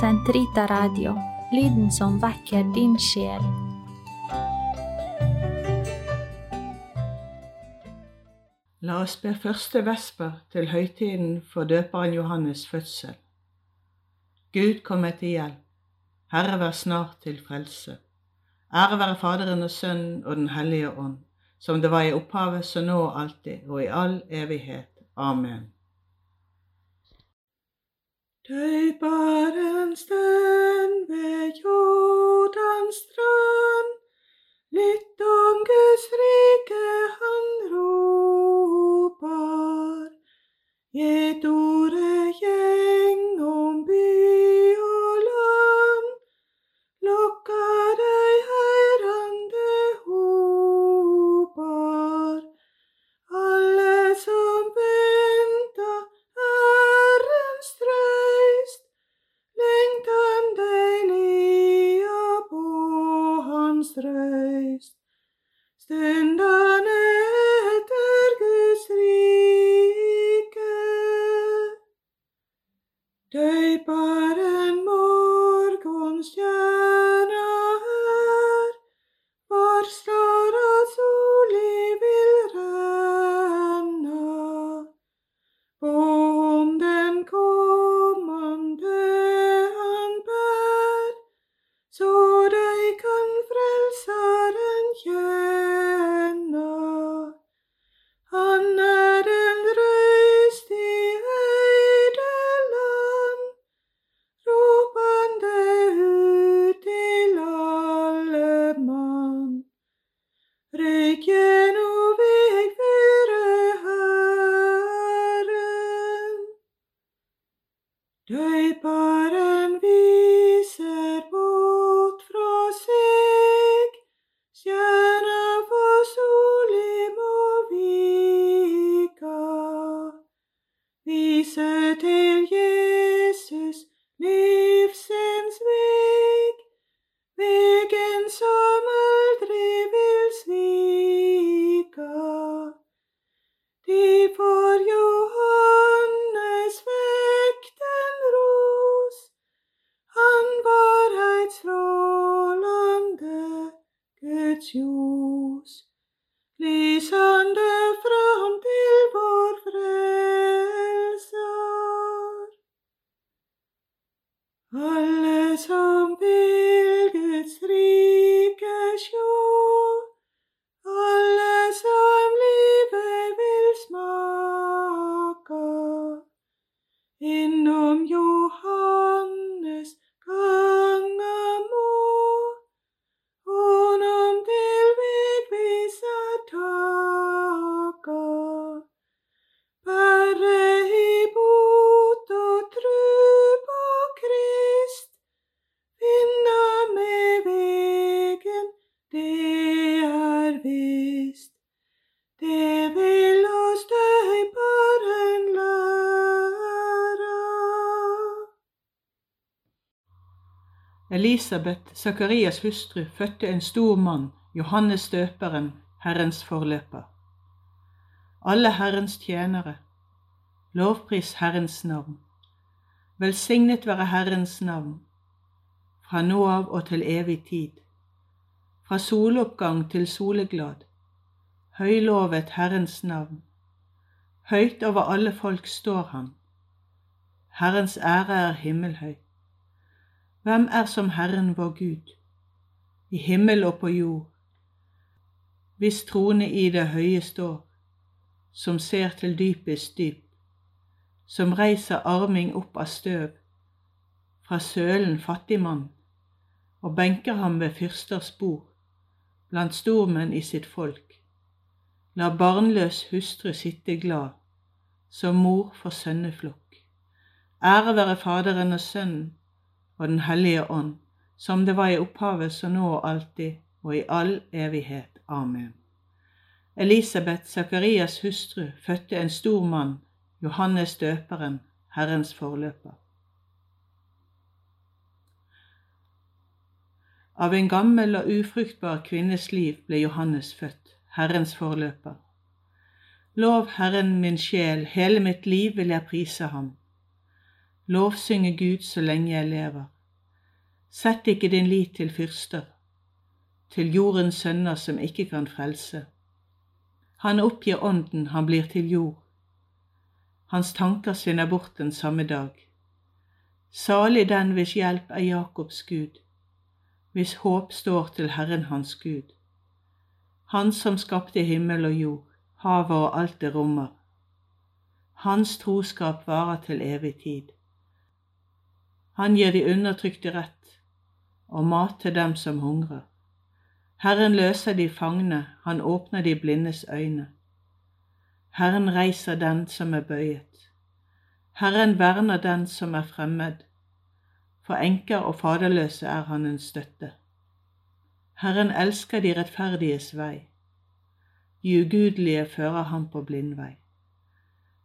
Sentrita Radio, lyden som vekker din sjel. La oss be første vesper til høytiden for døperen Johannes' fødsel. Gud kom meg til hjelp. Herre vær snart til frelse. Ære være Faderen og Sønnen og Den hellige ånd, som det var i opphavet, så nå og alltid, og i all evighet. Amen. Døperen stund ved Jordans strand, Lytt om Guds rike han ropar. Gjett ordet Stundane etter Døyparen Elisabeth, Sakarias hustru, fødte en stor mann, Johannes døperen, Herrens forløper. Alle Herrens tjenere, lovpris Herrens navn. Velsignet være Herrens navn, fra nå av og til evig tid. Fra soloppgang til soleglad, høylovet Herrens navn. Høyt over alle folk står han. Herrens ære er himmelhøy. Hvem er som Herren vår Gud, i himmel og på jord, hvis trone i det høye står, som ser til dypest dyp, som reiser arming opp av støv, fra sølen fattigmann, og benker ham ved fyrsters bord, blant stormenn i sitt folk. La barnløs hustru sitte glad, som mor for sønneflokk. Ære være Faderen og Sønnen og Den hellige ånd, som det var i opphavet, så nå og alltid, og i all evighet. Amen. Elisabeth, Sakarias hustru, fødte en stor mann, Johannes døperen, Herrens forløper. Av en gammel og ufruktbar kvinnes liv ble Johannes født, Herrens forløper. Lov Herren min sjel, hele mitt liv vil jeg prise ham. Lovsynge Gud så lenge jeg lever. Sett ikke din lit til fyrster, til jordens sønner som ikke kan frelse. Han oppgir ånden, han blir til jord. Hans tanker svinner bort den samme dag. Salig den hvis hjelp er Jakobs Gud, hvis håp står til Herren hans Gud. Han som skapte himmel og jord, havet og alt det rommer. Hans troskap varer til evig tid. Han gir de undertrykte rett og mat til dem som hungrer. Herren løser de fangne, han åpner de blindes øyne. Herren reiser den som er bøyet. Herren verner den som er fremmed. For enker og faderløse er han en støtte. Herren elsker de rettferdiges vei. De ugudelige fører ham på blindvei.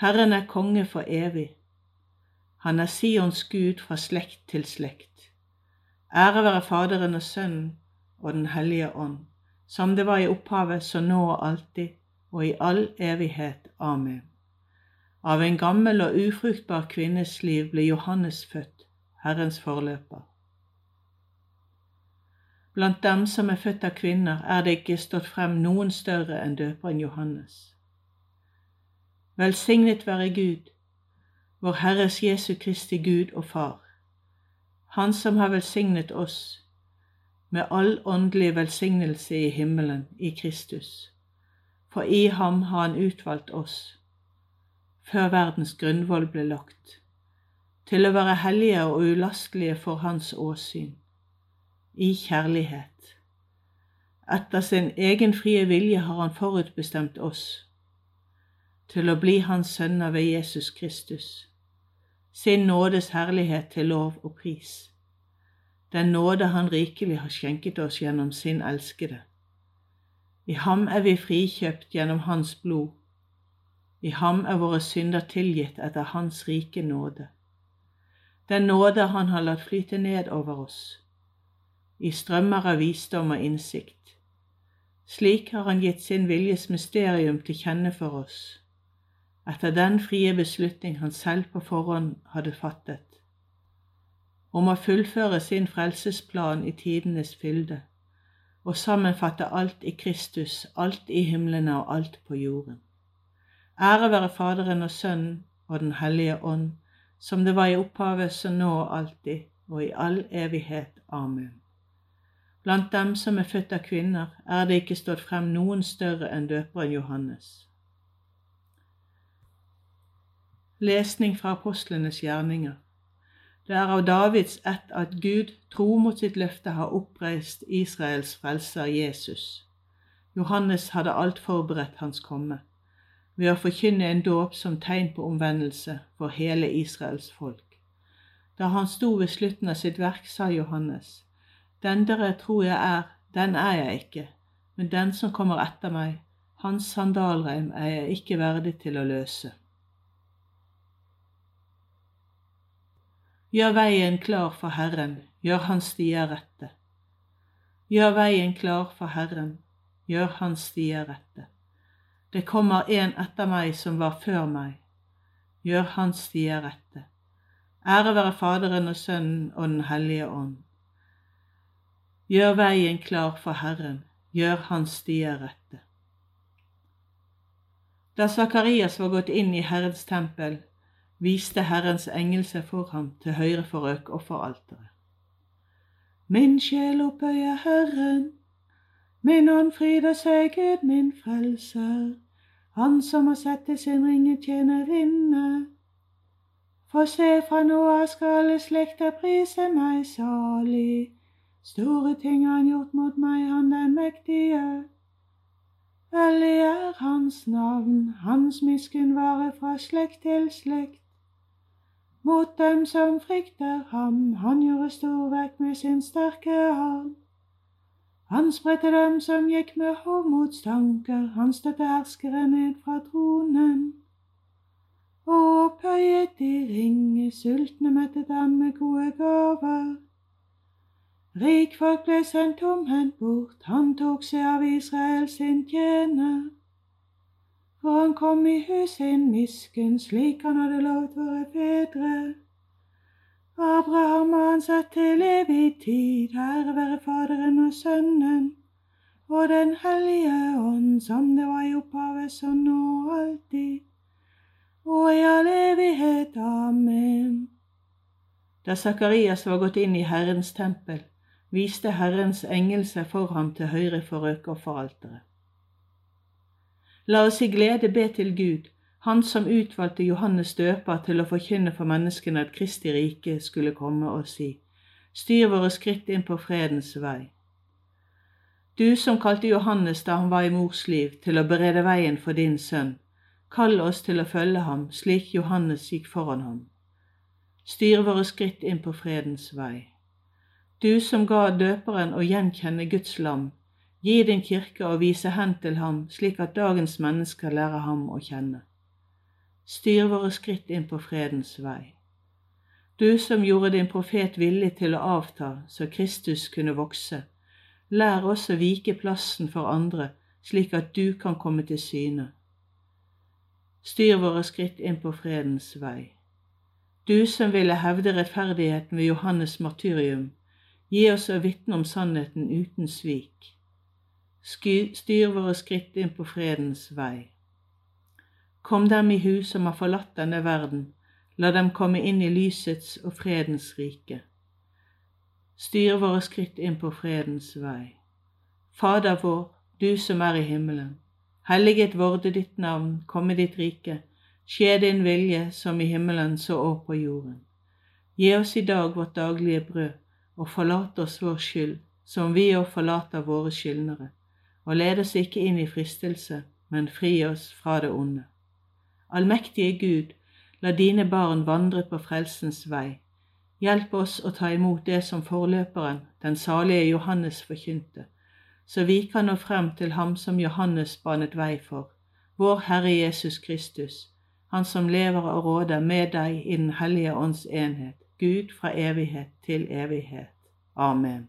Herren er konge for evig. Han er Sions Gud fra slekt til slekt. Ære være Faderen og Sønnen og Den hellige ånd, som det var i opphavet, så nå og alltid, og i all evighet. Amen. Av en gammel og ufruktbar kvinnes liv ble Johannes født, Herrens forløper. Blant dem som er født av kvinner, er det ikke stått frem noen større enn døperen Johannes. Velsignet være Gud, vår Herres Jesu Kristi Gud og Far, Han som har velsignet oss med all åndelig velsignelse i himmelen i Kristus, for i ham har han utvalgt oss, før verdens grunnvoll ble lagt, til å være hellige og ulastelige for hans åsyn, i kjærlighet. Etter sin egen frie vilje har han forutbestemt oss til å bli hans sønner ved Jesus Kristus, sin nådes herlighet til lov og pris den nåde Han rikelig har skjenket oss gjennom sin elskede. I ham er vi frikjøpt gjennom Hans blod. I ham er våre synder tilgitt etter Hans rike nåde. Den nåde Han har latt flyte ned over oss, i strømmer av visdom og innsikt. Slik har Han gitt sin viljes mysterium til kjenne for oss, etter den frie beslutning Han selv på forhånd hadde fattet om å fullføre sin frelsesplan i tidenes fylde og sammenfatte alt i Kristus, alt i himlene og alt på jorden. Ære være Faderen og Sønnen og Den hellige ånd, som det var i opphavet, så nå og alltid, og i all evighet. Amen. Blant dem som er født av kvinner, er det ikke stått frem noen større enn døperen Johannes. Lesning fra apostlenes gjerninger. Det er av Davids ett at Gud, tro mot sitt løfte, har oppreist Israels frelser Jesus. Johannes hadde alt forberedt hans komme, ved å forkynne en dåp som tegn på omvendelse for hele Israels folk. Da han sto ved slutten av sitt verk, sa Johannes, Den dere tror jeg er, den er jeg ikke, men den som kommer etter meg, hans sandalreim er jeg ikke verdig til å løse. Gjør veien klar for Herren, gjør hans stier rette. Gjør veien klar for Herren, gjør hans stier rette. Det kommer en etter meg som var før meg, gjør hans stier rette. Ære være Faderen og Sønnen og Den hellige ånd. Gjør veien klar for Herren, gjør hans stier rette. Da Sakarias var gått inn i Herrens tempel, viste Herrens engel seg for ham til høyre for røkofferalteret. Min sjel opphøyer Herren, min ånd fryder seg Gud min frelser, Han som har sett til sin ringe tjenerinne. For se, fra nå av skal slekter prise meg salig, store ting har han gjort mot meg, han den mektige. Hellig er hans navn, hans miskunn varer fra slekt til slekt mot dem som frykter ham. Han gjorde storverk med sin sterke arm. Han spredte dem som gikk med hovmodstanker, han støtte herskere ned fra tronen. Og opphøyet de ringe, sultne mettet dem med gode gaver. Rikfolk ble sendt tomhendt bort, han tok seg av Israel sin tjener for han kom i hu sin misken, slik han hadde lovt våre fedre. Abraham har han satt til evig tid, ære være Faderen og Sønnen og Den hellige ånd, som det var i opphavet, så nå og alltid, og i all evighet. Amen. Da Sakarias var gått inn i Herrens tempel, viste Herrens engel seg for ham til høyre for røkofferalteret. La oss i glede be til Gud, Han som utvalgte Johannes døper til å forkynne for menneskene at Kristi rike skulle komme og si, styr våre skritt inn på fredens vei. Du som kalte Johannes da han var i mors liv, til å berede veien for din sønn, kall oss til å følge ham slik Johannes gikk foran ham. Styr våre skritt inn på fredens vei. Du som ga døperen å gjenkjenne Guds lam, gi din kirke og vise hen til ham, slik at dagens mennesker lærer ham å kjenne. Styr våre skritt inn på fredens vei. Du som gjorde din profet villig til å avta så Kristus kunne vokse, lær oss å vike plassen for andre, slik at du kan komme til syne. Styr våre skritt inn på fredens vei. Du som ville hevde rettferdigheten ved Johannes' martyrium, gi oss å vitne om sannheten uten svik. Styr våre skritt inn på fredens vei. Kom dem i hu som har forlatt denne verden, la dem komme inn i lysets og fredens rike. Styr våre skritt inn på fredens vei. Fader vår, du som er i himmelen. Helliget vorde ditt navn, komme ditt rike. Skje din vilje som i himmelen så òg på jorden. Gi oss i dag vårt daglige brød, og forlat oss vår skyld, som vi òg forlater våre skyldnere og led oss ikke inn i fristelse, men fri oss fra det onde. Allmektige Gud, la dine barn vandre på frelsens vei. Hjelp oss å ta imot det som forløperen, den salige Johannes, forkynte, så vi kan nå frem til ham som Johannes banet vei for, vår Herre Jesus Kristus, Han som lever og råder med deg i Den hellige ånds enhet, Gud fra evighet til evighet. Amen.